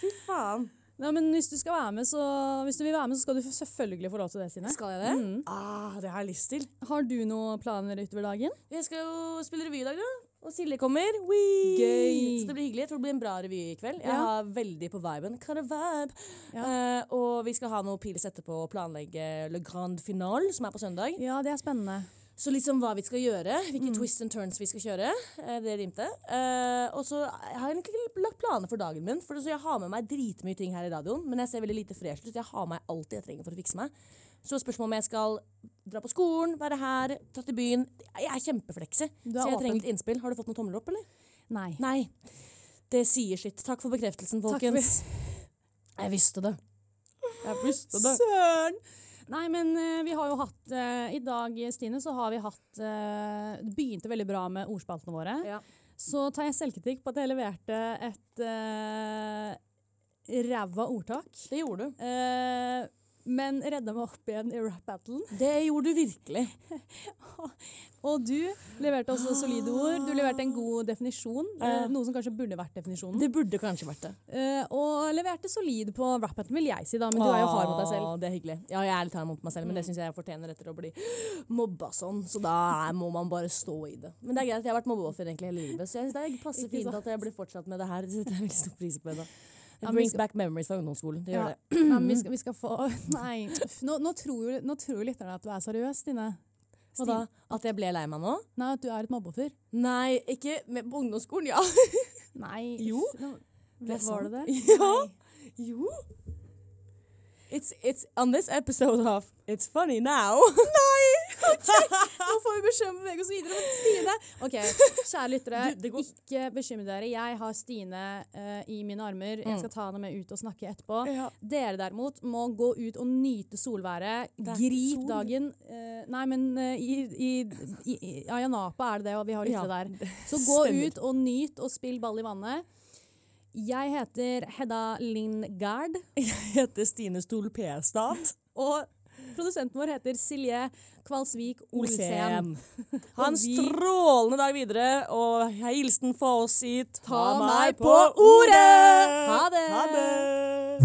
Fy faen. Ja, men hvis du skal være med, så Hvis du vil være med, så skal du selvfølgelig få lov til det, Sine. Skal jeg det? Mm. Ah, det har jeg lyst til. Har du noen planer utover dagen? Jeg skal jo spille revy i dag, da. Og Silje kommer. Wee! Gøy. Så det blir hyggelig. Jeg tror det blir en bra revy i kveld. Jeg Ja. har veldig på viben. Kind of vibe. Ja. Uh, og vi skal ha noe pils etterpå og planlegge Le Grand Finale, som er på søndag. Ja, det er spennende. Så liksom hva vi skal gjøre, hvilke Mm. twists and turns vi skal kjøre. eh, det rimte. Uh, og så har jeg egentlig ikke lagt planer for dagen min, for så jeg har med meg dritmye ting her i radioen, men jeg ser veldig lite fresh ut. Jeg har med meg alt jeg trenger for å fikse meg. Så spørsmålet om jeg skal dra på skolen, være her, dra til byen Jeg er kjempefleksi, Du så jeg trenger litt innspill. Har du fått noen tommel opp, eller? Nei. Nei. Det sier sitt. Takk for bekreftelsen, Takk for- folkens. Jeg visste det. Jeg visste det. Søren! Nei, men eh, vi har jo hatt eh, I dag, Stine, så har vi hatt eh, Det begynte veldig bra med ordspaltene våre. Ja. Så tar jeg selvkritikk på at jeg leverte et uh, ræva ordtak. Det gjorde du. Eh, men redda meg opp igjen i rap-battlen. Det gjorde du virkelig. Og du leverte også solide ord. Du leverte en god definisjon. Uh, noe som kanskje burde vært definisjonen. Det burde kanskje vært det. Uh, og leverte solid på rap-battlen, vil jeg si, da. Men du er jo hard mot deg selv. Det er hyggelig. Ja, jeg er litt hard mot meg selv, men det syns jeg jeg fortjener etter å bli mobba sånn. Så da må man bare stå i det. Men det er greit, jeg har vært mobbeoffer egentlig hele livet, så jeg synes det passer fint at jeg blir fortsatt med det her. Det setter jeg veldig stor pris på. Det. Brings skal- back memories fra ungdomsskolen. Det gjør det. Nei, men vi, skal, vi skal få Nei, nå, nå tror jo nå tror lytterne at du er seriøs, Stine. Og da, at jeg ble lei meg nå? Nei, at du er et mobbeoffer. Nei, ikke med, på ungdomsskolen, ja. Nei. Jo. Nå- er Var det det? Ja. Nei. Jo. It's, it's on this episode of It's funny now. Nei! Nå får vi beskjed om å bevege oss videre. Men Stine OK, kjære lyttere. Du, går- Ikke bekymre dere. Jeg har Stine uh, i mine armer. Jeg skal ta henne med ut og snakke etterpå. Ja. Dere derimot må gå ut og nyte solværet. Grip sol. dagen. Uh, nei, men uh, i, i, i, i Ayanapa er det det, og vi har lyttere Ja, der. Så gå stemmer. ut og nyt og spill ball i vannet. Jeg heter Hedda Lindgaard. Jeg heter Stine Stol P-stad. og produsenten vår heter Silje Kvalsvik Olsen. Ha en strålende dag videre, og hilsen for oss i Ta meg på ordet! Ha det! Ha det!